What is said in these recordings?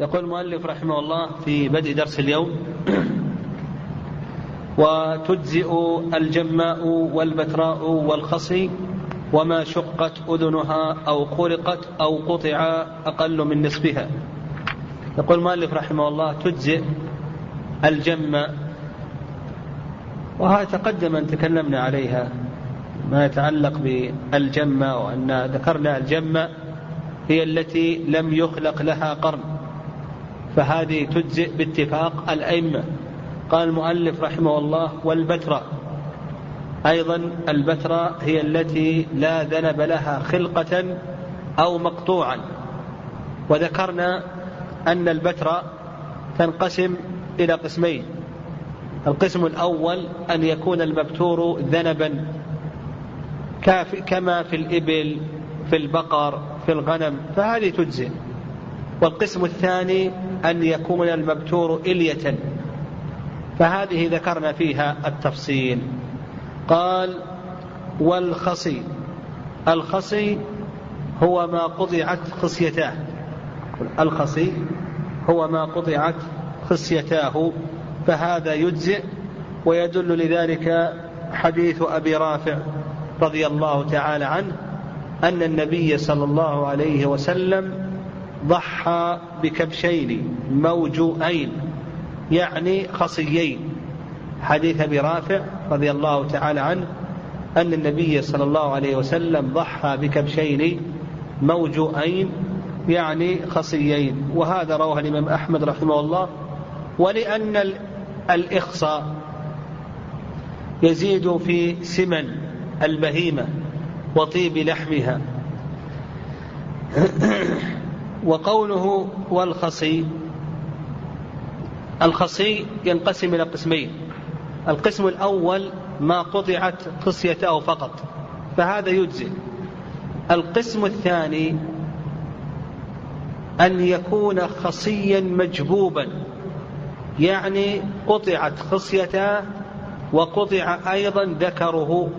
يقول المؤلف رحمه الله في بدء درس اليوم وتجزئ الجماء والبتراء والخصي وما شقت أذنها أو خرقت أو قطع أقل من نصفها. يقول المؤلف رحمه الله تجزئ الجماء. وهذا تقدم أن تكلمنا عليها ما يتعلق بالجمة وأن ذكرنا الجمة هي التي لم يخلق لها قرن. فهذه تجزئ باتفاق الأئمة. قال المؤلف رحمه الله والبتراء أيضا البتراء هي التي لا ذنب لها خلقة أو مقطوعا. وذكرنا أن البتراء تنقسم إلى قسمين. القسم الأول أن يكون المبتور ذنبا كما في الإبل في البقر في الغنم فهذه تجزئ. والقسم الثاني أن يكون المبتور إلية. فهذه ذكرنا فيها التفصيل. قال والخصي. الخصي هو ما قطعت خصيتاه. الخصي هو ما قطعت خصيتاه. فهذا يجزئ ويدل لذلك حديث أبي رافع رضي الله تعالى عنه أن النبي صلى الله عليه وسلم ضحى بكبشين موجوئين يعني خصيين. حديث أبي رافع رضي الله تعالى عنه أن النبي صلى الله عليه وسلم ضحى بكبشين موجوئين يعني خصيين. وهذا رواه الإمام أحمد رحمه الله. ولأن الاخصاء يزيد في سمن البهيمة وطيب لحمها. وقوله والخصي. الخصي ينقسم إلى قسمين. القسم الأول ما قطعت خصيته فقط فهذا يجزي القسم الثاني أن يكون خصيا مجبوبا يعني قطعت خصيته وقطع أيضا ذكره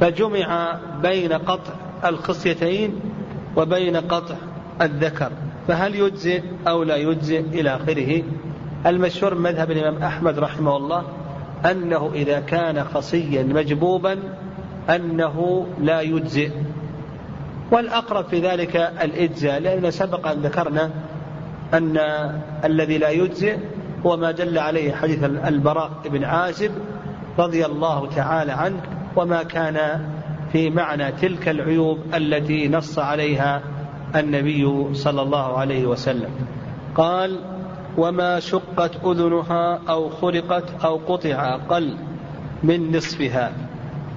فجمع بين قطع الخصيتين وبين قطع الذكر فهل يجزئ أو لا يجزئ إلى آخره؟ المشهور من مذهب الإمام أحمد رحمه الله أنه إذا كان خصيا مجبوبا أنه لا يجزئ. والأقرب في ذلك الإجزاء لأن سبق أن ذكرنا أن الذي لا يجزئ هو ما دل عليه حديث البراء بن عازب رضي الله تعالى عنه وما كان في معنى تلك العيوب التي نص عليها النبي صلى الله عليه وسلم. قال وما شقت أذنها أو خرقت أو قطع أقل من نصفها.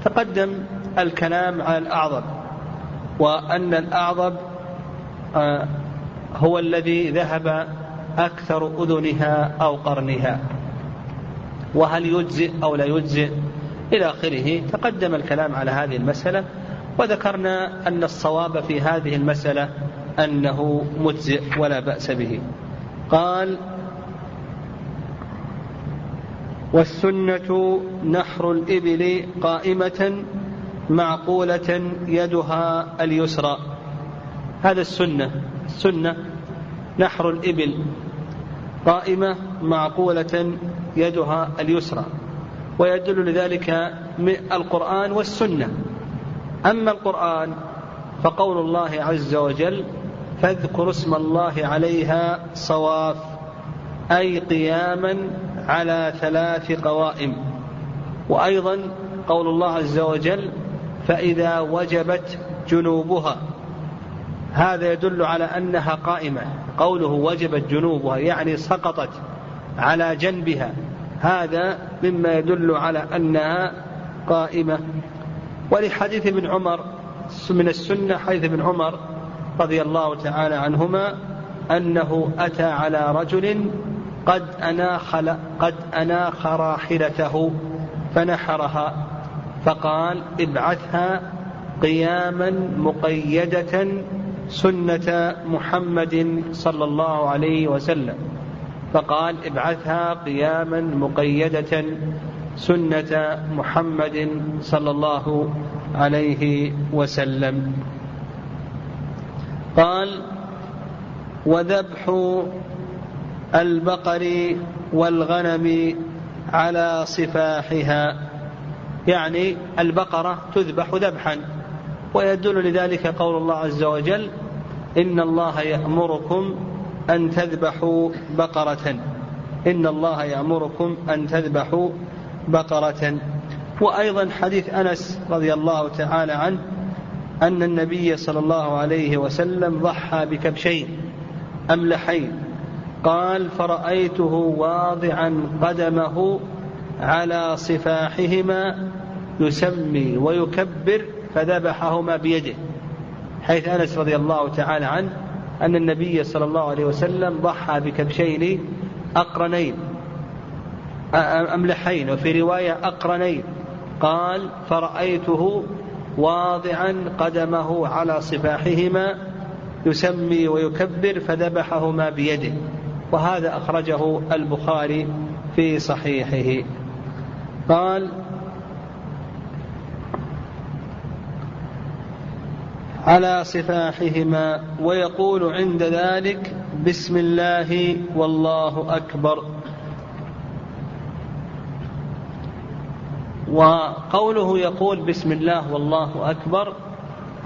تقدم الكلام على الأعظم وأن الأعظم آه، هو الذي ذهب أكثر أذنها أو قرنها. وهل يجزئ أو لا يجزئ؟ إلى آخره. تقدم الكلام على هذه المسألة. وذكرنا أن الصواب في هذه المسألة أنه مجزئ ولا بأس به. قال والسنة نحر الإبل قائمة معقولة يدها اليسرى. هذا السنة. السنة نحر الإبل قائمة معقولة يدها اليسرى. ويدل لذلك القرآن والسنة. أما القرآن فقول الله عز وجل فاذكروا اسم الله عليها صواف أي قياما على ثلاث قوائم. وأيضا قول الله عز وجل فإذا وجبت جنوبها. هذا يدل على أنها قائمة. قوله وجبت جنوبها يعني سقطت على جنبها. هذا مما يدل على أنها قائمة. ولحديث ابن عمر من السنة حديث ابن عمر رضي الله تعالى عنهما أنه أتى على رجل قد أناخ قد أناخ راحلته فنحرها فقال ابعثها قياما مقيدة سنة محمد صلى الله عليه وسلم. فقال ابعثها قياما مقيدة سنة محمد صلى الله عليه وسلم. قال وذبح البقر والغنم على صفاحها. يعني البقرة تذبح ذبحا. ويدل لذلك قول الله عز وجل إن الله يأمركم أن تذبحوا بقرة. إن الله يأمركم أن تذبحوا بقرة وأيضا حديث أنس رضي الله تعالى عنه أن النبي صلى الله عليه وسلم ضحى بكبشين أملحين. قال فرأيته واضعا قدمه على صفاحهما يسمي ويكبر فذبحهما بيده. حيث أنس رضي الله تعالى عنه أن النبي صلى الله عليه وسلم ضحى بكبشين أقرنين. أملحين وفي رواية أقرنين. قال فرأيته واضعا قدمه على صفاحهما يسمي ويكبر فذبحهما بيده. وهذا أخرجه البخاري في صحيحه. قال على صفاحهما ويقول عند ذلك بسم الله والله أكبر. وقوله يقول بسم الله والله أكبر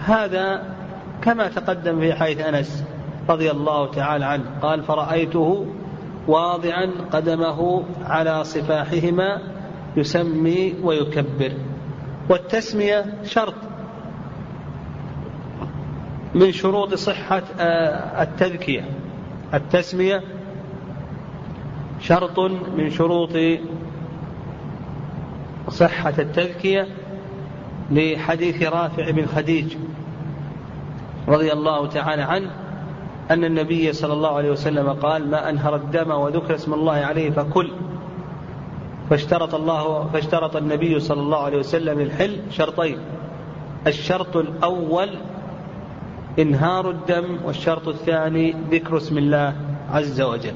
هذا كما تقدم في حيث أنس رضي الله تعالى عنه قال فرأيته واضعا قدمه على صفاحهما يسمي ويكبر. والتسمية شرط من شروط صحة آه، التذكية. التسمية شرط من شروط صحة التذكية لحديث رافع بن خديج رضي الله تعالى عنه أن النبي صلى الله عليه وسلم قال ما أنهر الدم وذكر اسم الله عليه فكل فاشترط الله فاشترط النبي صلى الله عليه وسلم الحل شرطين الشرط الأول إنهار الدم والشرط الثاني ذكر اسم الله عز وجل.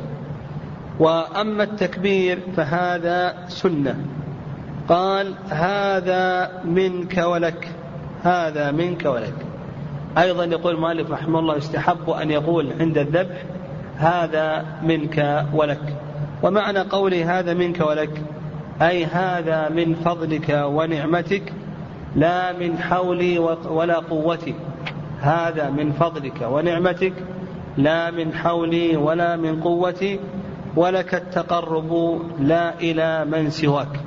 وأما التكبير فهذا سنة. قال هذا منك ولك هذا منك ولك. أيضا يقول مالك رحمه الله يستحب أن يقول عند الذبح هذا منك ولك. ومعنى قوله هذا منك ولك أي هذا من فضلك ونعمتك لا من حولي ولا قوتي. هذا من فضلك ونعمتك لا من حولي ولا من قوتي ولك التقرب لا إلى من سواك.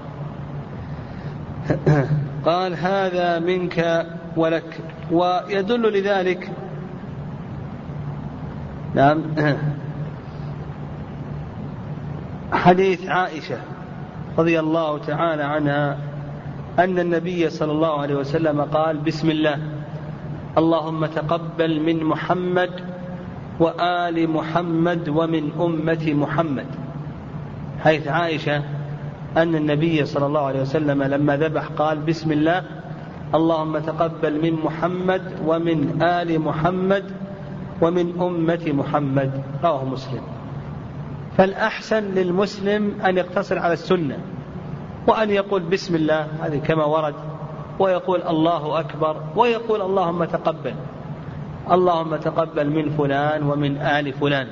قال هذا منك ولك ويدل لذلك. نعم. حديث عائشة رضي الله تعالى عنها أن النبي صلى الله عليه وسلم قال بسم الله. اللهم تقبل من محمد وآل محمد ومن أمة محمد. حيث عائشة أن النبي صلى الله عليه وسلم لما ذبح قال بسم الله اللهم تقبل من محمد ومن آل محمد ومن أمة محمد. رواه مسلم. فالأحسن للمسلم أن يقتصر على السنة وأن يقول بسم الله هذه كما ورد ويقول الله أكبر ويقول اللهم تقبل اللهم تقبل من فلان ومن آل فلان.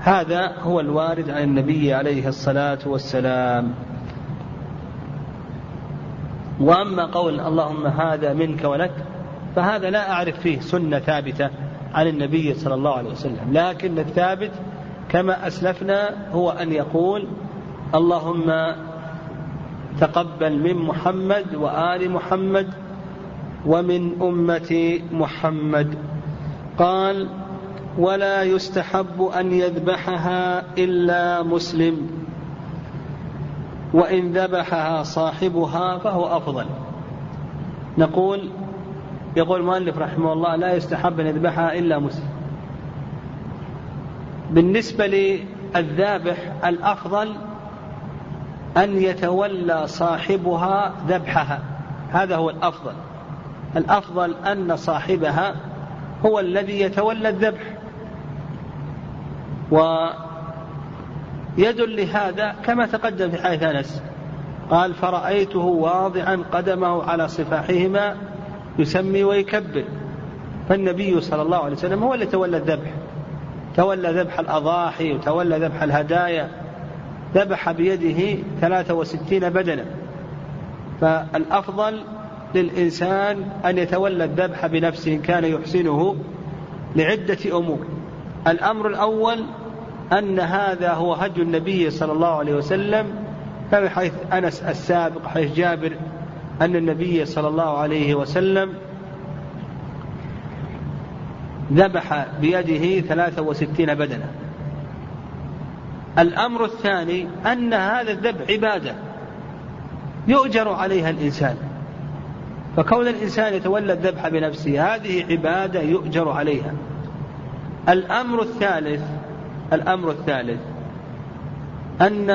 هذا هو الوارد عن النبي عليه الصلاة والسلام. وأما قول اللهم هذا منك ولك فهذا لا أعرف فيه سنة ثابتة عن النبي صلى الله عليه وسلم. لكن الثابت كما أسلفنا هو أن يقول اللهم تقبل من محمد وآل محمد ومن أمة محمد. قال ولا يستحب أن يذبحها إلا مسلم. وإن ذبحها صاحبها فهو أفضل. نقول يقول المؤلف رحمه الله لا يستحب أن يذبحها إلا مسلم. بالنسبة للذابح الأفضل أن يتولى صاحبها ذبحها. هذا هو الأفضل. الأفضل أن صاحبها هو الذي يتولى الذبح. ويدل لهذا كما تقدم في حديث أنس. قال فرأيته واضعا قدمه على صفاحهما يسمي ويكبر. فالنبي صلى الله عليه وسلم هو اللي تولى الذبح. تولى ذبح الأضاحي وتولى ذبح الهدايا. ذبح بيده ثلاثة وستين بدنا. فالأفضل للإنسان أن يتولى الذبح بنفسه إن كان يحسنه لعدة أمور. الأمر الأول أن هذا هو هدي النبي صلى الله عليه وسلم فبحيث أنس السابق حيث جابر أن النبي صلى الله عليه وسلم ذبح بيده ثلاثة وستين بدنة الأمر الثاني أن هذا الذبح عبادة يؤجر عليها الإنسان. فكون الإنسان يتولى الذبح بنفسه هذه عبادة يؤجر عليها. الأمر الثالث الأمر الثالث أن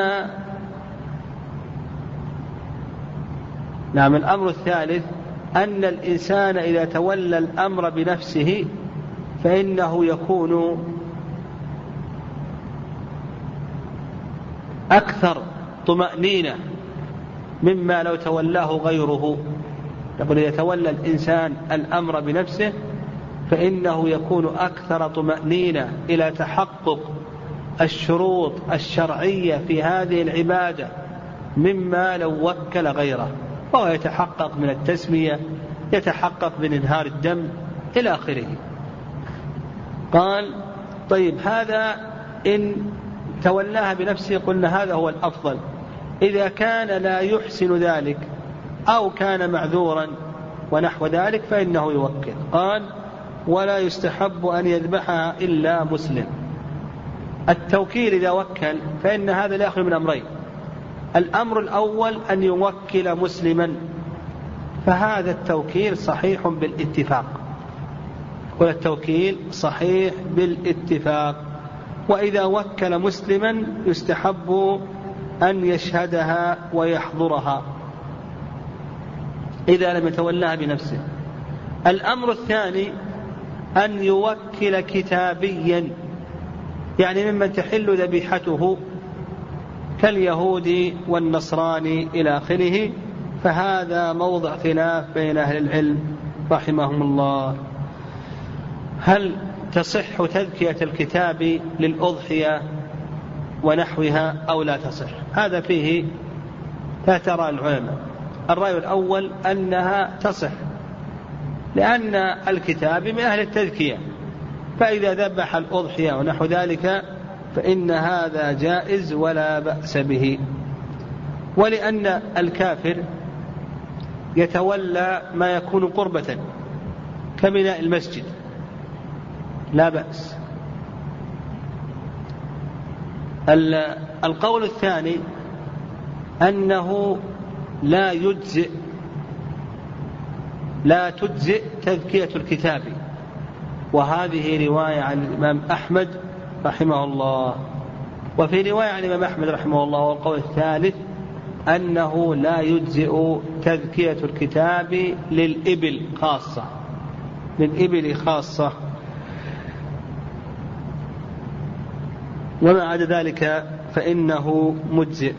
نعم الأمر الثالث أن الإنسان إذا تولى الأمر بنفسه فإنه يكون أكثر طمأنينة مما لو تولاه غيره. يقول إذا تولى الإنسان الأمر بنفسه فإنه يكون أكثر طمأنينة إلى تحقق الشروط الشرعية في هذه العبادة مما لو وكل غيره فهو يتحقق من التسمية يتحقق من إنهار الدم إلى آخره. قال طيب هذا إن تولاها بنفسه قلنا هذا هو الأفضل. إذا كان لا يحسن ذلك أو كان معذورا ونحو ذلك فإنه يوكل. قال ولا يستحب أن يذبحها إلا مسلم. التوكيل إذا وكل فإن هذا لا يخلو من أمرين. الأمر الأول أن يوكل مسلما. فهذا التوكيل صحيح بالاتفاق. والتوكيل صحيح بالاتفاق. وإذا وكل مسلما يستحب أن يشهدها ويحضرها. إذا لم يتولاها بنفسه. الأمر الثاني أن يوكل كتابيا. يعني ممن تحل ذبيحته كاليهود والنصراني إلى آخره فهذا موضع خلاف بين أهل العلم رحمهم الله. هل تصح تذكية الكتاب للأضحية ونحوها أو لا تصح؟ هذا فيه لا ترى العلماء. الرأي الأول أنها تصح لأن الكتاب من أهل التذكية. فإذا ذبح الأضحية ونحو ذلك فإن هذا جائز ولا بأس به. ولأن الكافر يتولى ما يكون قربة كبناء المسجد. لا بأس. القول الثاني أنه لا يجزئ لا تجزئ تذكية الكتاب. وهذه رواية عن الإمام أحمد رحمه الله. وفي رواية عن الإمام أحمد رحمه الله والقول الثالث أنه لا يجزئ تذكية الكتاب للإبل خاصة. للإبل خاصة. وما عدا ذلك فإنه مجزئ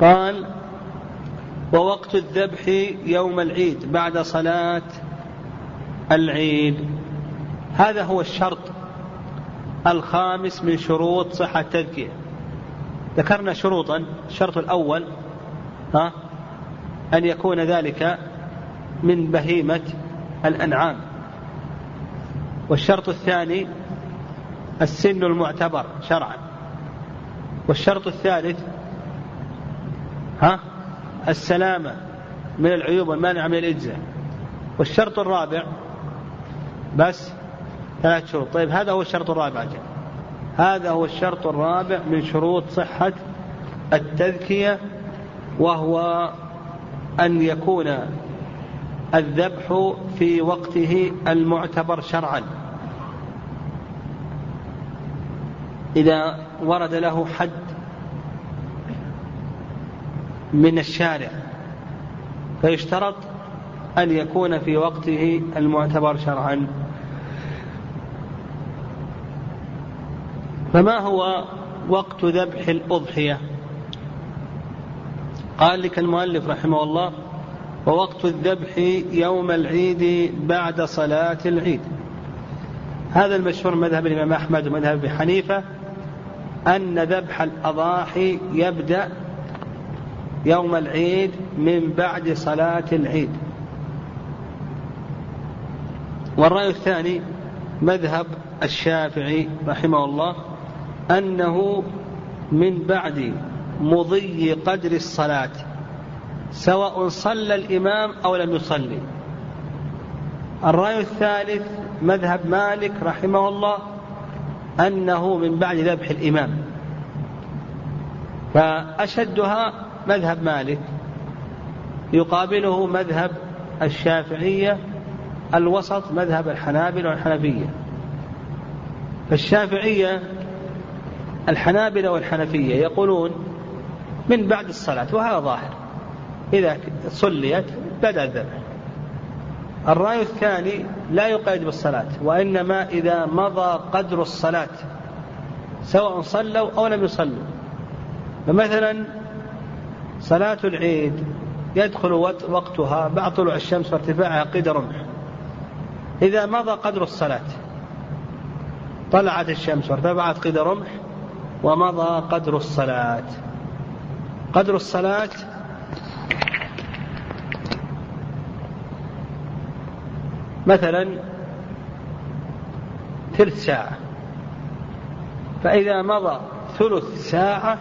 قال ووقت الذبح يوم العيد بعد صلاة العيد. هذا هو الشرط الخامس من شروط صحة التذكية ذكرنا شروطا الشرط الأول ها أن يكون ذلك من بهيمة الأنعام. والشرط الثاني السن المعتبر شرعا. والشرط الثالث ها السلامة من العيوب والمانع من الإجزاء. والشرط الرابع بس ثلاث شروط. طيب هذا هو الشرط الرابع جل. هذا هو الشرط الرابع من شروط صحة التذكية وهو أن يكون الذبح في وقته المعتبر شرعا. إذا ورد له حد من الشارع فيشترط أن يكون في وقته المعتبر شرعا. فما هو وقت ذبح الأضحية؟ قال لك المؤلف رحمه الله ووقت الذبح يوم العيد بعد صلاة العيد. هذا المشهور مذهب الإمام أحمد ومذهب أبي حنيفة أن ذبح الأضاحي يبدأ يوم العيد من بعد صلاة العيد. والرأي الثاني مذهب الشافعي رحمه الله أنه من بعد مضي قدر الصلاة سواء صلى الإمام أو لم يصلي. الرأي الثالث مذهب مالك رحمه الله أنه من بعد ذبح الإمام. فأشدها مذهب مالك يقابله مذهب الشافعية الوسط مذهب الحنابلة والحنفية. فالشافعية الحنابلة والحنفية يقولون من بعد الصلاة وهذا ظاهر إذا صليت بدأ الذبح. الرأي الثاني لا يقيد بالصلاة وإنما إذا مضى قدر الصلاة سواء صلوا أو لم يصلوا. فمثلا صلاة العيد يدخل وقتها بعد طلوع الشمس وارتفاعها قيد رمح إذا مضى قدر الصلاة. طلعت الشمس وارتفعت قيد رمح ومضى قدر الصلاة. قدر الصلاة مثلا ثلث ساعة. فإذا مضى ثلث ساعة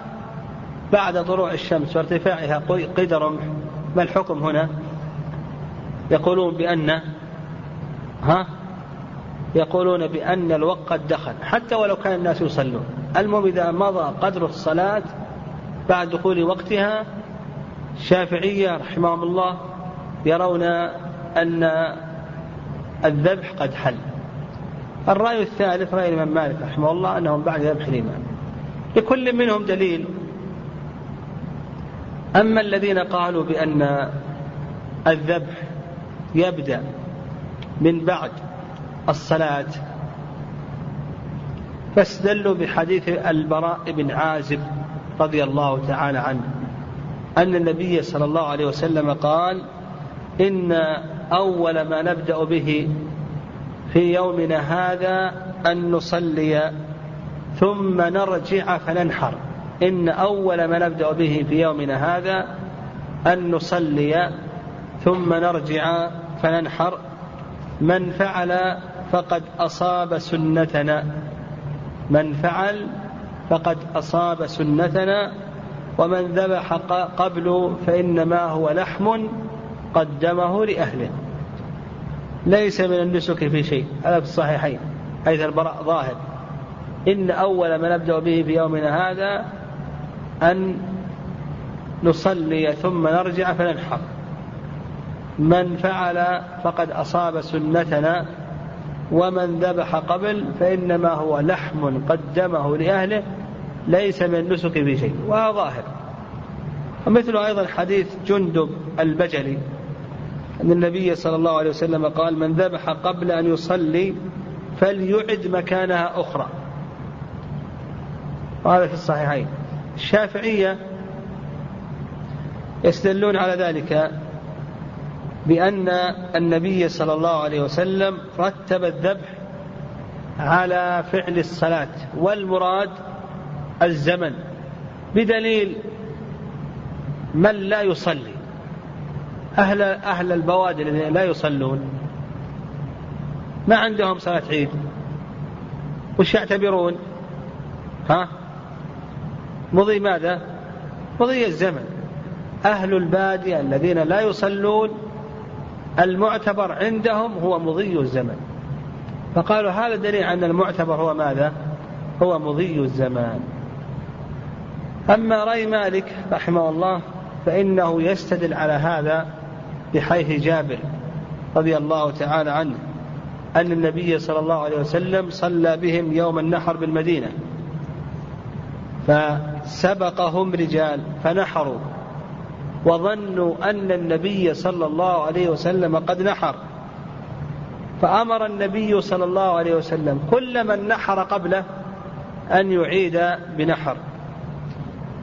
بعد طلوع الشمس وارتفاعها قيد رمح. ما الحكم هنا؟ يقولون بأن ها؟ يقولون بأن الوقت قد دخل. حتى ولو كان الناس يصلون. المهم إذا مضى قدر الصلاة بعد دخول وقتها الشافعية رحمهم الله يرون أن الذبح قد حل. الرأي الثالث رأي الإمام مالك رحمه الله أنهم بعد ذبح الإمام. لكل منهم دليل. أما الذين قالوا بأن الذبح يبدأ من بعد الصلاة فاستدلوا بحديث البراء بن عازب رضي الله تعالى عنه أن النبي صلى الله عليه وسلم قال إن أول ما نبدأ به في يومنا هذا أن نصلي ثم نرجع فننحر. إن أول ما نبدأ به في يومنا هذا أن نصلي ثم نرجع فننحر. من فعل فقد أصاب سنتنا. من فعل فقد أصاب سنتنا. ومن ذبح قبل فإنما هو لحم قدمه لأهله. ليس من النسك في شيء هذا في الصحيحين حيث البراء ظاهر. إن أول ما نبدأ به في يومنا هذا أن نصلي ثم نرجع فننحر. من فعل فقد أصاب سنتنا ومن ذبح قبل فإنما هو لحم قدمه لأهله ليس من النسك في شيء وهذا ظاهر. ومثل أيضا حديث جندب البجلي أن النبي صلى الله عليه وسلم قال من ذبح قبل أن يصلي فليعد مكانها أخرى. وهذا في الصحيحين. الشافعية يستدلون على ذلك بأن النبي صلى الله عليه وسلم رتب الذبح على فعل الصلاة والمراد الزمن بدليل من لا يصلي أهل أهل البوادي الذين لا يصلون ما عندهم صلاة عيد وش يعتبرون؟ ها؟ مضي ماذا؟ مضي الزمن أهل البادية الذين لا يصلون المعتبر عندهم هو مضي الزمن فقالوا هذا دليل أن المعتبر هو ماذا؟ هو مضي الزمان أما رأي مالك رحمه الله فإنه يستدل على هذا بحيث جابر رضي الله تعالى عنه أن النبي صلى الله عليه وسلم صلى بهم يوم النحر بالمدينة فسبقهم رجال فنحروا وظنوا أن النبي صلى الله عليه وسلم قد نحر. فأمر النبي صلى الله عليه وسلم كل من نحر قبله أن يعيد بنحر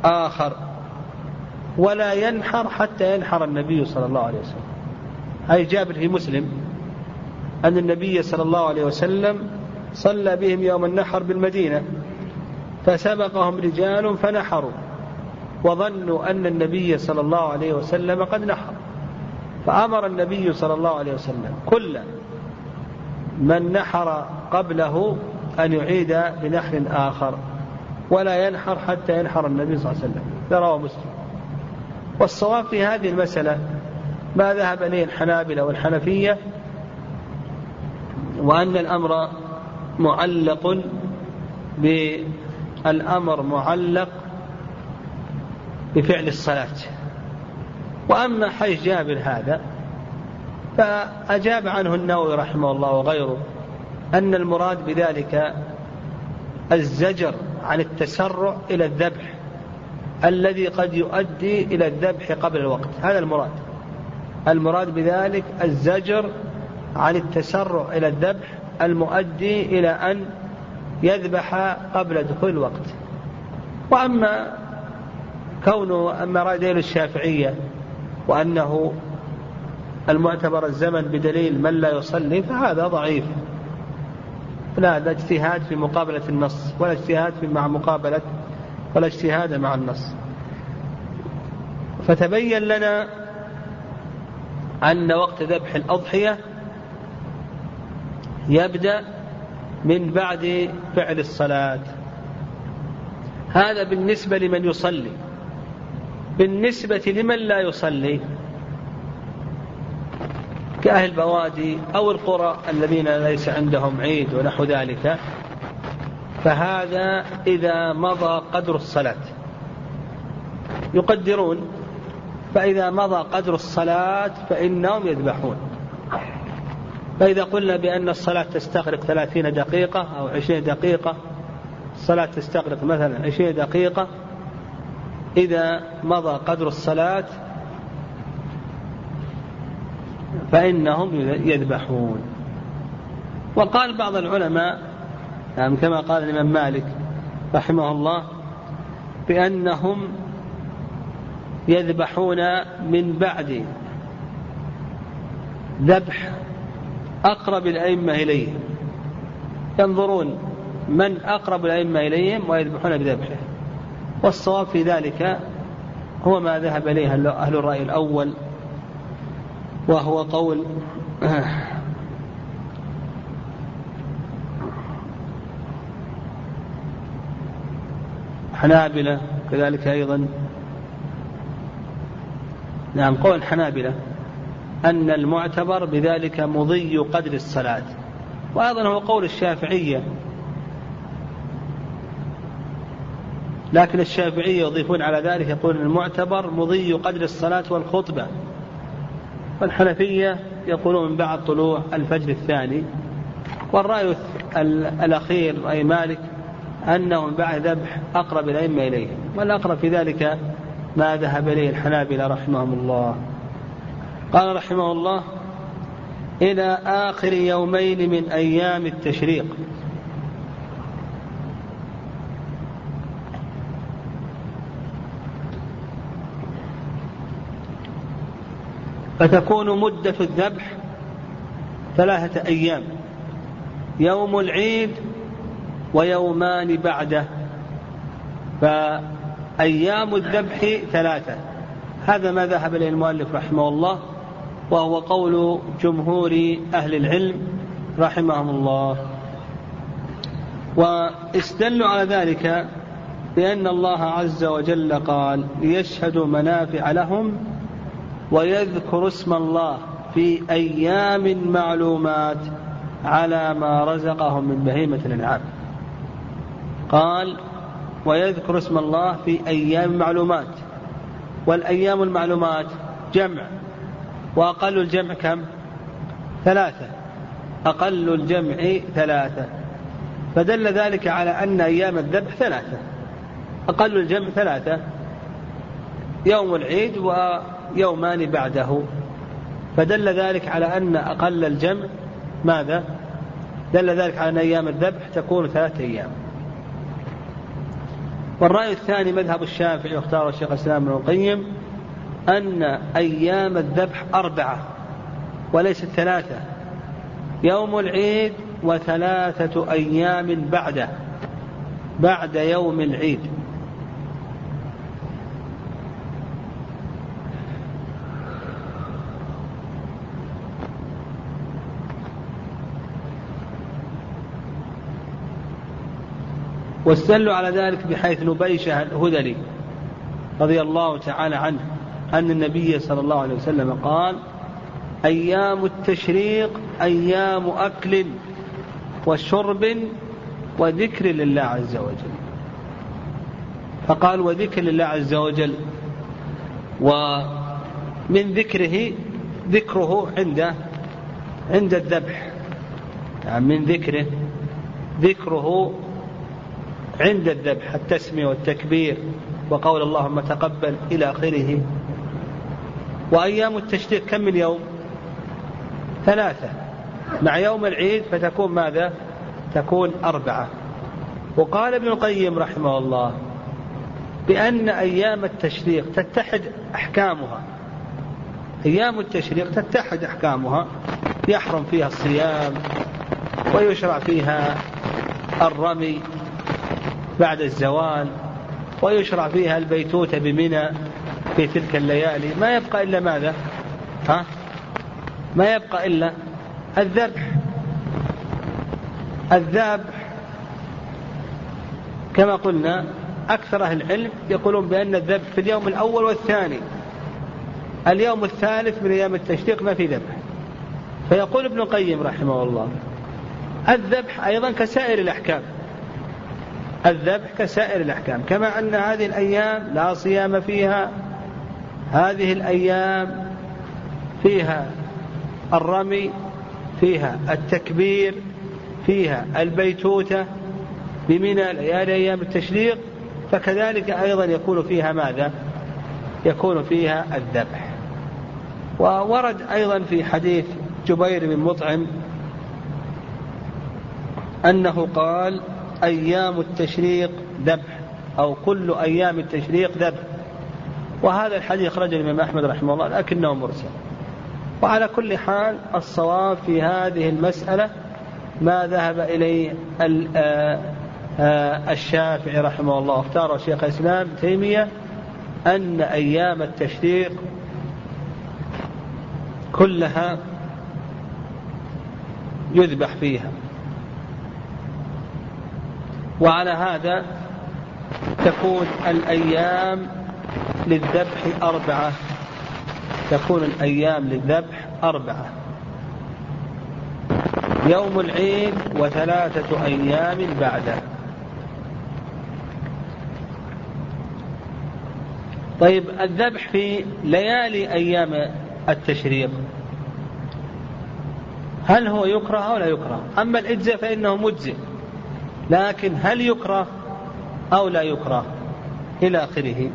آخر. ولا ينحر حتى ينحر النبي صلى الله عليه وسلم. أي جابر في مسلم أن النبي صلى الله عليه وسلم صلى بهم يوم النحر بالمدينة. فسبقهم رجال فنحروا وظنوا أن النبي صلى الله عليه وسلم قد نحر. فأمر النبي صلى الله عليه وسلم كل من نحر قبله أن يعيد بنحر آخر ولا ينحر حتى ينحر النبي صلى الله عليه وسلم. رواه مسلم. والصواب في هذه المسألة ما ذهب إليه الحنابلة والحنفية وأن الأمر معلق بالأمر معلق بفعل الصلاة. وأما حيث جابر هذا فأجاب عنه النووي رحمه الله وغيره أن المراد بذلك الزجر عن التسرع إلى الذبح الذي قد يؤدي إلى الذبح قبل الوقت. هذا المراد. المراد بذلك الزجر عن التسرع إلى الذبح المؤدي إلى أن يذبح قبل دخول الوقت. وأما كونه أما رأي الشافعية وأنه المعتبر الزمن بدليل من لا يصلي فهذا ضعيف. لا لا اجتهاد في مقابلة النص ولا اجتهاد في مع مقابلة ولا اجتهاد مع النص. فتبين لنا أن وقت ذبح الأضحية يبدأ من بعد فعل الصلاة. هذا بالنسبة لمن يصلي. بالنسبة لمن لا يصلي. كأهل البوادي أو القرى الذين ليس عندهم عيد ونحو ذلك فهذا إذا مضى قدر الصلاة. يقدرون فإذا مضى قدر الصلاة فإنهم يذبحون. فإذا قلنا بأن الصلاة تستغرق ثلاثين دقيقة أو عشرين دقيقة الصلاة تستغرق مثلا عشرين دقيقة إذا مضى قدر الصلاة فإنهم يذبحون. وقال بعض العلماء يعني كما قال الإمام مالك رحمه الله بأنهم يذبحون من بعد ذبح أقرب الأئمة إليه ينظرون من أقرب الأئمة إليهم ويذبحون بذبحه. والصواب في ذلك هو ما ذهب إليه أهل الرأي الأول وهو قول حنابلة كذلك أيضا. نعم قول حنابلة. أن المعتبر بذلك مضي قدر الصلاة. وأيضا هو قول الشافعية. لكن الشافعية يضيفون على ذلك يقول المعتبر مضي قدر الصلاة والخطبة. والحنفية يقولون بعد طلوع الفجر الثاني. والرأي الأخير رأي مالك أنه بعد ذبح أقرب الأئمة إليه. والأقرب في ذلك ما ذهب إليه الحنابلة رحمهم الله. قال رحمه الله إلى آخر يومين من أيام التشريق. فتكون مدة الذبح ثلاثة أيام. يوم العيد ويومان بعده. فأيام الذبح ثلاثة. هذا ما ذهب إليه المؤلف رحمه الله. وهو قول جمهور أهل العلم رحمهم الله. واستدلوا على ذلك بأن الله عز وجل قال ليشهدوا منافع لهم ويذكر اسم الله في أيام معلومات على ما رزقهم من بهيمة الأنعام. قال ويذكر اسم الله في أيام معلومات. والأيام المعلومات جمع. وأقل الجمع كم؟ ثلاثة. أقل الجمع ثلاثة. فدل ذلك على أن أيام الذبح ثلاثة. أقل الجمع ثلاثة. يوم العيد ويومان بعده. فدل ذلك على أن أقل الجمع ماذا؟ دل ذلك على أن أيام الذبح تكون ثلاثة أيام. والرأي الثاني مذهب الشافعي واختاره الشيخ الإسلام ابن القيم. أن أيام الذبح أربعة وليست ثلاثة يوم العيد وثلاثة أيام بعده بعد يوم العيد. واستدلوا على ذلك بحيث نبيشة الهذلي رضي الله تعالى عنه. أن النبي صلى الله عليه وسلم قال أيام التشريق أيام أكل وشرب وذكر لله عز وجل. فقال وذكر لله عز وجل ومن ذكره ذكره عند عند الذبح. يعني من ذكره ذكره عند الذبح التسمية والتكبير وقول اللهم تقبل إلى آخره. وأيام التشريق كم من يوم؟ ثلاثة. مع يوم العيد فتكون ماذا؟ تكون أربعة. وقال ابن القيم رحمه الله بأن أيام التشريق تتحد أحكامها. أيام التشريق تتحد أحكامها. يحرم فيها الصيام ويشرع فيها الرمي بعد الزوال ويشرع فيها البيتوتة بمنى في تلك الليالي. ما يبقى إلا ماذا؟ ها؟ ما يبقى إلا الذبح الذبح كما قلنا أكثر أهل العلم يقولون بأن الذبح في اليوم الأول والثاني. اليوم الثالث من أيام التشريق ما في ذبح. فيقول ابن القيم رحمه الله الذبح أيضا كسائر الأحكام. الذبح كسائر الأحكام. كما أن هذه الأيام لا صيام فيها هذه الأيام فيها الرمي فيها التكبير فيها البيتوتة بمنى ليالي أيام التشريق فكذلك أيضا يكون فيها ماذا؟ يكون فيها الذبح. وورد أيضا في حديث جبير بن مطعم أنه قال أيام التشريق ذبح أو كل أيام التشريق ذبح. وهذا الحديث أخرجه الإمام أحمد رحمه الله لكنه مرسل. وعلى كل حال الصواب في هذه المسألة ما ذهب إليه الشافعي رحمه الله. اختار شيخ الإسلام تيمية أن أيام التشريق كلها يذبح فيها. وعلى هذا تكون الأيام للذبح أربعة. تكون الأيام للذبح أربعة. يوم العيد وثلاثة أيام بعده. طيب الذبح في ليالي أيام التشريق. هل هو يكره أو لا يكره؟ أما الإجزاء فإنه مجزئ. لكن هل يكره أو لا يكره؟ إلى آخره.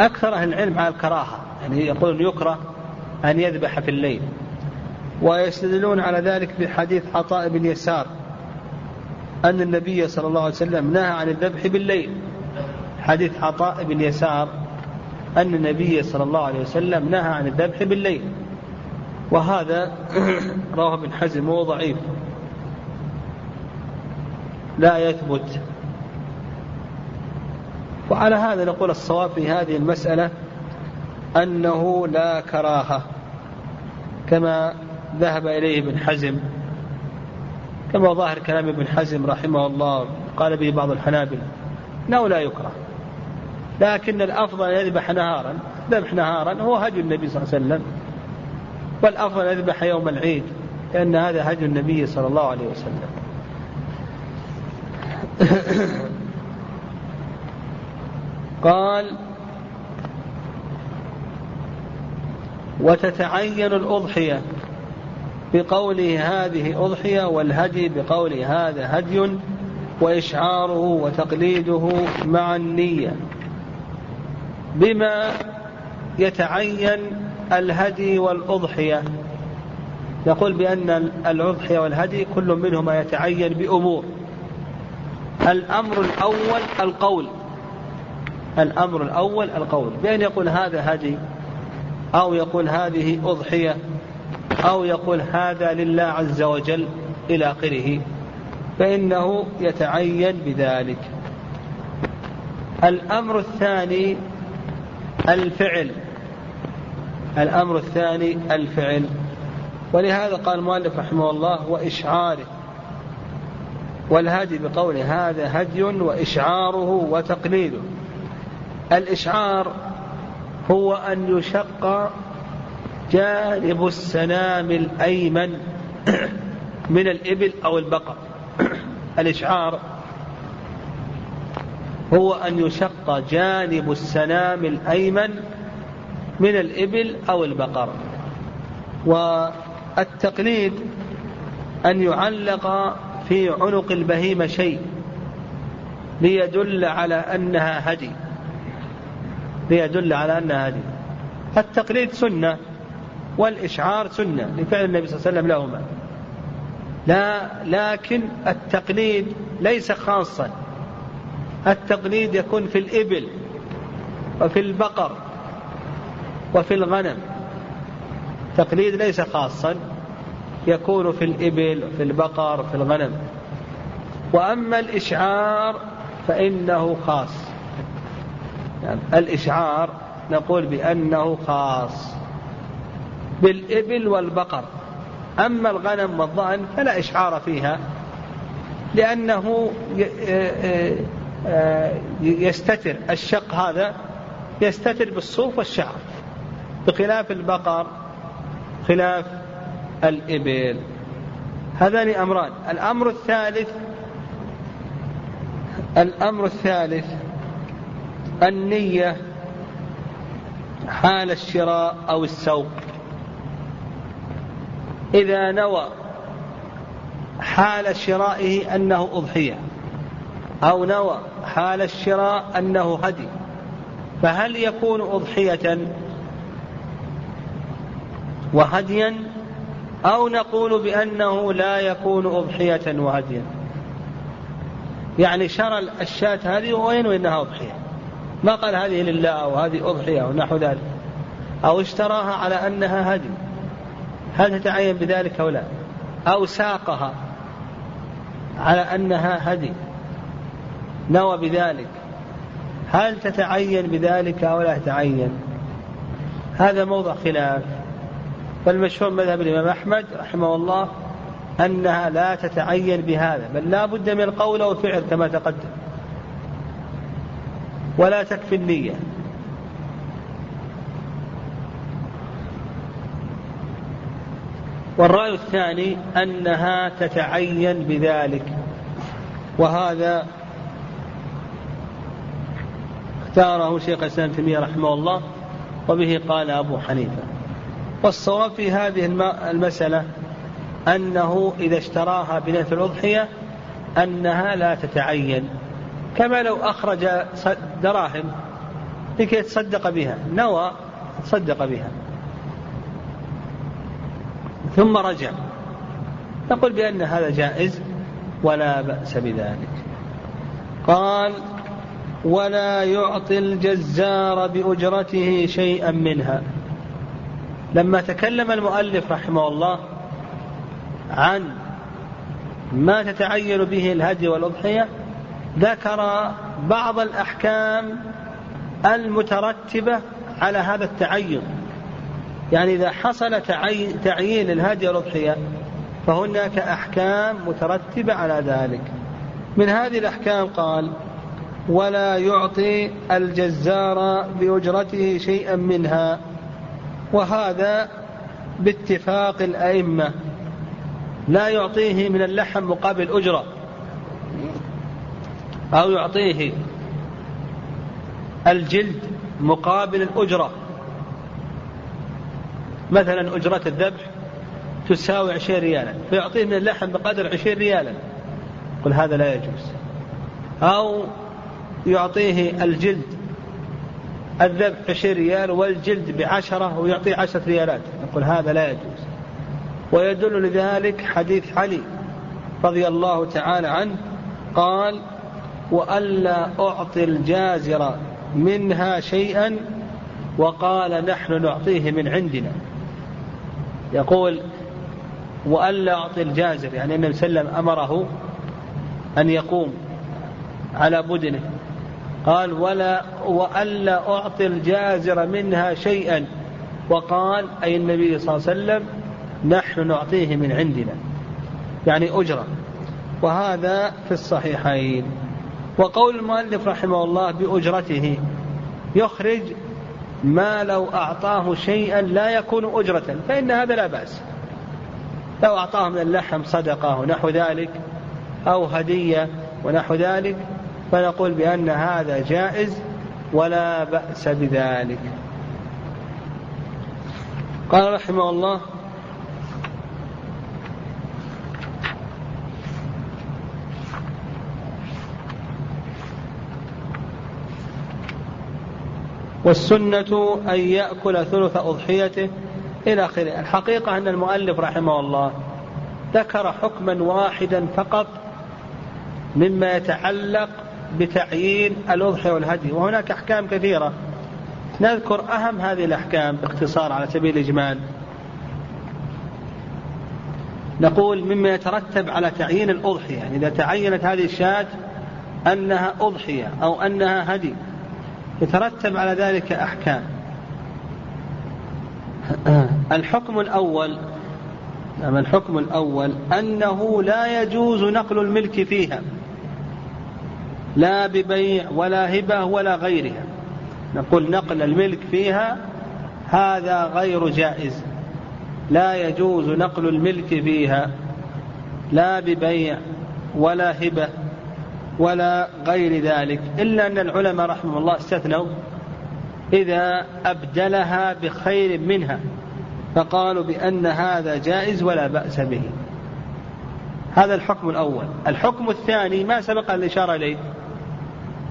أكثر أهل العلم على الكراهة يعني يقولون يكره أن يذبح في الليل ويستدلون على ذلك بحديث عطاء بن يسار أن النبي صلى الله عليه وسلم نهى عن الذبح بالليل. حديث عطاء بن يسار أن النبي صلى الله عليه وسلم نهى عن الذبح بالليل. وهذا رواه ابن حزم وهو ضعيف. لا يثبت وعلى هذا نقول الصواب في هذه المسألة أنه لا كراهة كما ذهب إليه ابن حزم كما ظاهر كلام ابن حزم رحمه الله قال به بعض الحنابلة أنه لا يكره. لكن الأفضل أن يذبح نهارا ذبح نهارا هو هدي النبي صلى الله عليه وسلم. والأفضل أن يذبح يوم العيد لأن هذا هدي النبي صلى الله عليه وسلم. قال وتتعين الأضحية بقوله هذه أضحية والهدي بقوله هذا هدي وإشعاره وتقليده مع النية بما يتعين الهدي والأضحية يقول بأن الأضحية والهدي كل منهما يتعين بأمور الأمر الأول القول الأمر الأول القول بأن يقول هذا هدي أو يقول هذه أضحية أو يقول هذا لله عز وجل إلى آخره. فإنه يتعين بذلك. الأمر الثاني الفعل. الأمر الثاني الفعل. ولهذا قال المؤلف رحمه الله وإشعاره. والهدي بقوله هذا هدي وإشعاره وتقليده. الإشعار هو أن يشق جانب السنام الأيمن من الإبل أو البقر. الإشعار هو أن يشق جانب السنام الأيمن من الإبل أو البقر. والتقليد أن يعلق في عنق البهيمة شيء ليدل على أنها هدي. ليدل على أنها هدي التقليد سنة والإشعار سنة لفعل النبي صلى الله عليه وسلم لهما. لا لكن التقليد ليس خاصا. التقليد يكون في الإبل وفي البقر وفي الغنم. تقليد ليس خاصا يكون في الإبل وفي البقر وفي الغنم. وأما الإشعار فإنه خاص. يعني الإشعار نقول بأنه خاص بالإبل والبقر. أما الغنم والظأن فلا إشعار فيها لأنه يستتر. الشق هذا يستتر بالصوف والشعر بخلاف البقر خلاف الإبل. هذان أمران. الأمر الثالث الأمر الثالث النية حال الشراء أو السوق. إذا نوى حال شرائه أنه أضحية أو نوى حال الشراء أنه هدي فهل يكون أضحية وهديا؟ أو نقول بأنه لا يكون أضحية وهديا؟ يعني شرى الشاة هذه وينوي أنها أضحية؟ ما قال هذه لله أو هذه أضحية أو نحو ذلك أو اشتراها على أنها هدي هل تتعين بذلك أو لا؟ أو ساقها على أنها هدي نوى بذلك هل تتعين بذلك أو لا تتعين؟ هذا موضع خلاف. فالمشهور مذهب الإمام أحمد رحمه الله أنها لا تتعين بهذا بل لا بد من القول والفعل كما تقدم. ولا تكفي النية. والرأي الثاني أنها تتعين بذلك وهذا اختاره شيخ الإسلام تيمية رحمه الله وبه قال أبو حنيفة. والصواب في هذه المسألة أنه إذا اشتراها بنية الأضحية أنها لا تتعين. كما لو أخرج دراهم لكي يتصدق بها. نوى تصدق بها. ثم رجع. نقول بأن هذا جائز ولا بأس بذلك. قال ولا يعطي الجزار بأجرته شيئا منها. لما تكلم المؤلف رحمه الله عن ما تتعين به الهدي والأضحية ذكر بعض الأحكام المترتبة على هذا التعين. يعني إذا حصل تعيين الهدي والأضحية فهناك أحكام مترتبة على ذلك. من هذه الأحكام قال ولا يعطي الجزار بأجرته شيئا منها وهذا باتفاق الأئمة. لا يعطيه من اللحم مقابل أجرة. أو يعطيه الجلد مقابل الأجرة. مثلا أجرة الذبح تساوي عشرين ريالا فيعطيه من اللحم بقدر عشرين ريالا. قل هذا لا يجوز. أو يعطيه الجلد الذبح عشرين ريال والجلد بعشرة ويعطيه عشرة ريالات. يقول هذا لا يجوز. ويدل لذلك حديث علي رضي الله تعالى عنه قال وألا أعطي الجازر منها شيئا وقال نحن نعطيه من عندنا. يقول وألا أعطي الجازر يعني النبي صلى الله عليه وسلم أمره أن يقوم على بدنه. قال ولا وألا أعطي الجازر منها شيئا وقال أي النبي صلى الله عليه وسلم نحن نعطيه من عندنا. يعني أجرة. وهذا في الصحيحين. وقول المؤلف رحمه الله بأجرته يخرج ما لو أعطاه شيئا لا يكون أجرة فإن هذا لا بأس. لو أعطاه من اللحم صدقة ونحو ذلك أو هدية ونحو ذلك فنقول بأن هذا جائز ولا بأس بذلك. قال رحمه الله والسنة أن يأكل ثلث أضحيته إلى آخره. الحقيقة أن المؤلف رحمه الله ذكر حكما واحدا فقط مما يتعلق بتعيين الأضحية والهدي وهناك أحكام كثيرة. نذكر أهم هذه الأحكام باختصار على سبيل الإجمال. نقول مما يترتب على تعيين الأضحية يعني إذا تعينت هذه الشاة أنها أضحية أو أنها هدي. يترتب على ذلك أحكام. الحكم الأول نعم الحكم الأول أنه لا يجوز نقل الملك فيها. لا ببيع ولا هبة ولا غيرها. نقول نقل الملك فيها هذا غير جائز. لا يجوز نقل الملك فيها. لا ببيع ولا هبة ولا غير ذلك إلا أن العلماء رحمه الله استثنوا إذا أبدلها بخير منها فقالوا بأن هذا جائز ولا بأس به. هذا الحكم الأول. الحكم الثاني ما سبق الإشارة إليه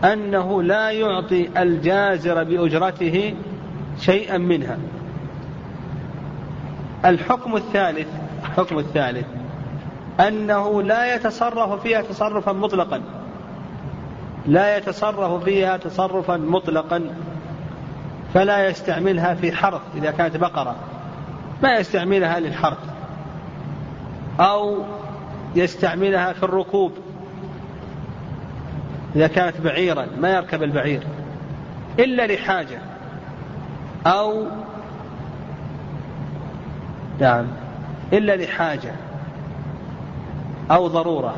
أنه لا يعطي الجازر بأجرته شيئا منها. الحكم الثالث الحكم الثالث أنه لا يتصرف فيها تصرفا مطلقا. لا يتصرف فيها تصرفا مطلقا فلا يستعملها في حرث إذا كانت بقرة ما يستعملها للحرث أو يستعملها في الركوب إذا كانت بعيرا ما يركب البعير إلا لحاجة. أو نعم إلا لحاجة أو ضرورة.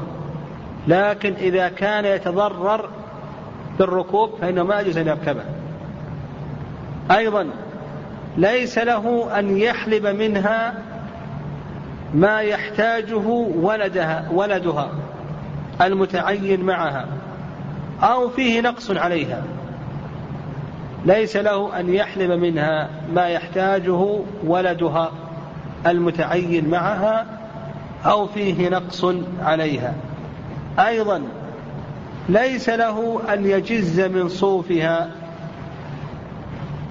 لكن إذا كان يتضرر بالركوب فإنه ما يجوز أن يركبه. أيضا ليس له أن يحلب منها ما يحتاجه ولدها ولدها المتعين معها أو فيه نقص عليها. ليس له أن يحلب منها ما يحتاجه ولدها المتعين معها أو فيه نقص عليها. أيضا ليس له أن يجز من صوفها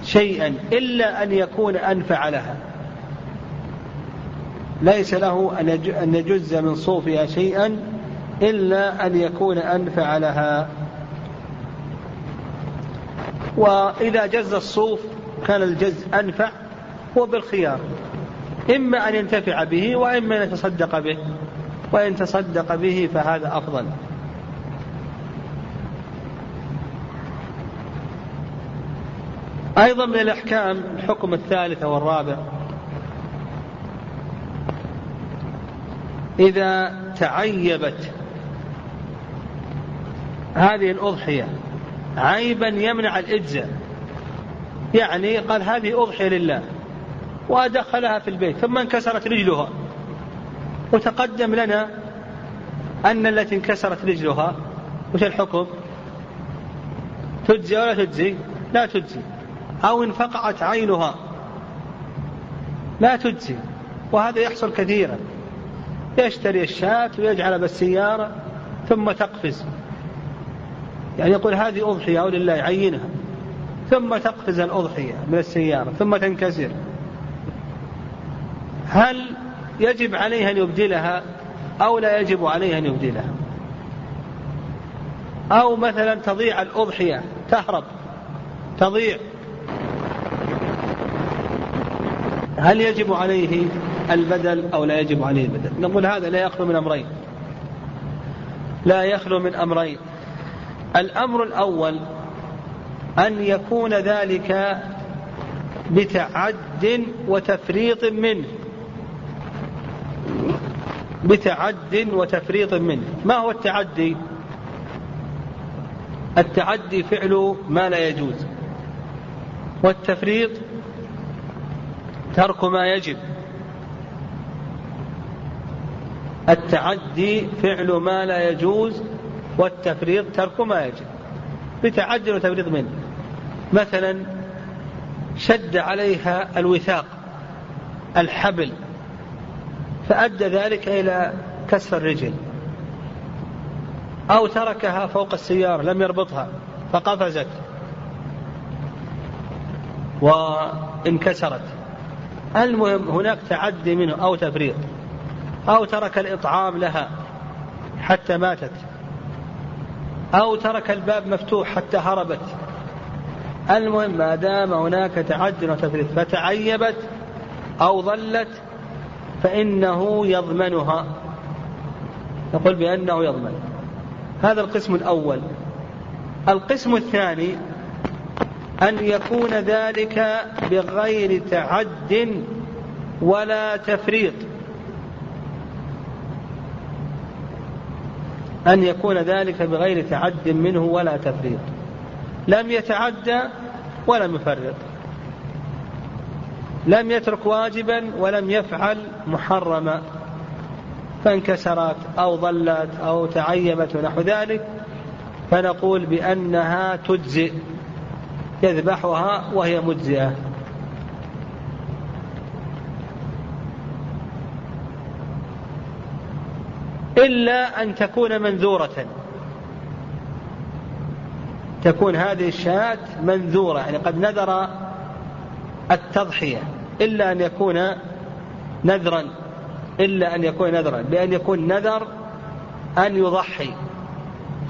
شيئا إلا أن يكون أنفع لها. ليس له أن يجز من صوفها شيئا إلا أن يكون أنفع لها. وإذا جز الصوف كان الجز أنفع هو بالخيار إما أن ينتفع به وإما أن يتصدق به. وإن تصدق به فهذا أفضل. أيضا من الأحكام الحكم الثالث والرابع. إذا تعيبت هذه الأضحية عيبا يمنع الإجزاء. يعني قال هذه أضحية لله وأدخلها في البيت ثم انكسرت رجلها. وتقدم لنا أن التي انكسرت رجلها وش الحكم؟ تجزي ولا تجزي؟ لا تجزي. أو انفقعت عينها لا تجزي. وهذا يحصل كثيرا. يشتري الشاة ويجعلها بالسيارة ثم تقفز. يعني يقول هذه أضحية أو لله يعينها ثم تقفز الأضحية من السيارة ثم تنكسر. هل يجب عليه أن يبدلها أو لا يجب عليه أن يبدلها. أو مثلا تضيع الأضحية تهرب تضيع. هل يجب عليه البدل أو لا يجب عليه البدل؟ نقول هذا لا يخلو من أمرين. لا يخلو من أمرين. الأمر الأول أن يكون ذلك بتعد وتفريط منه. بتعد وتفريط منه. ما هو التعدي؟ التعدي فعل ما لا يجوز. والتفريط ترك ما يجب. التعدي فعل ما لا يجوز والتفريط ترك ما يجب. بتعدي وتفريط منه. مثلا شد عليها الوثاق الحبل. فأدى ذلك إلى كسر الرجل. أو تركها فوق السيارة لم يربطها فقفزت. وانكسرت. المهم هناك تعدي منه أو تفريط أو ترك الإطعام لها حتى ماتت أو ترك الباب مفتوح حتى هربت. المهم ما دام هناك تعد وتفريط فتعيبت أو ظلت فإنه يضمنها. نقول بأنه يضمن. هذا القسم الأول. القسم الثاني أن يكون ذلك بغير تعد ولا تفريط. أن يكون ذلك بغير تعد منه ولا تفريط. لم يتعدى ولم يفرط. لم يترك واجبا ولم يفعل محرما. فانكسرت أو ضلت أو تعيبت ونحو ذلك فنقول بأنها تجزئ يذبحها وهي مجزئة. إلا أن تكون منذورة. تكون هذه الشاة منذورة يعني قد نذر التضحية. إلا أن يكون نذرا إلا أن يكون نذرا بأن يكون نذر أن يضحي.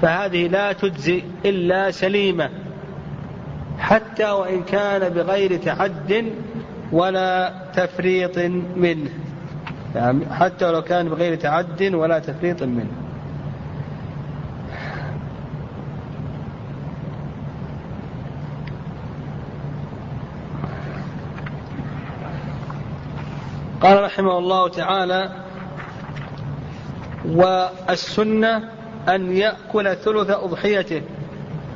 فهذه لا تجزي إلا سليمة حتى وإن كان بغير تعد ولا تفريط منه. يعني حتى ولو كان بغير تعد ولا تفريط منه. قال رحمه الله تعالى والسنة أن يأكل ثلث أضحيته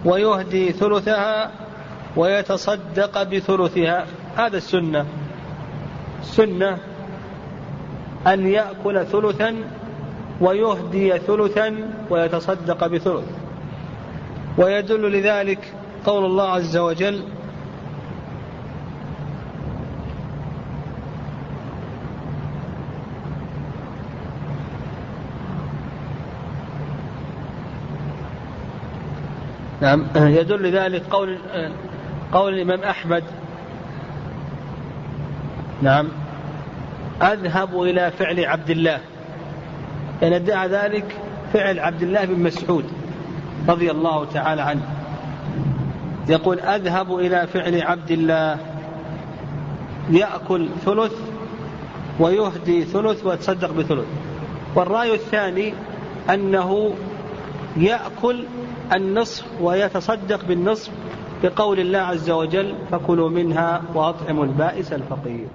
ويهدي ثلثها ويتصدق بثلثها. هذا السنة. سنة أن يأكل ثلثا ويهدي ثلثا ويتصدق بثلث. ويدل لذلك قول الله عز وجل نعم. يدل ذلك قول قول الإمام أحمد. نعم. أذهب إلى فعل عبد الله. يعني ادعى ذلك فعل عبد الله بن مسعود رضي الله تعالى عنه. يقول أذهب إلى فعل عبد الله. يأكل ثلث ويهدي ثلث ويتصدق بثلث. والرأي الثاني أنه يأكل النصف ويتصدق بالنصف بقول الله عز وجل فكلوا منها وأطعموا البائس الفقير.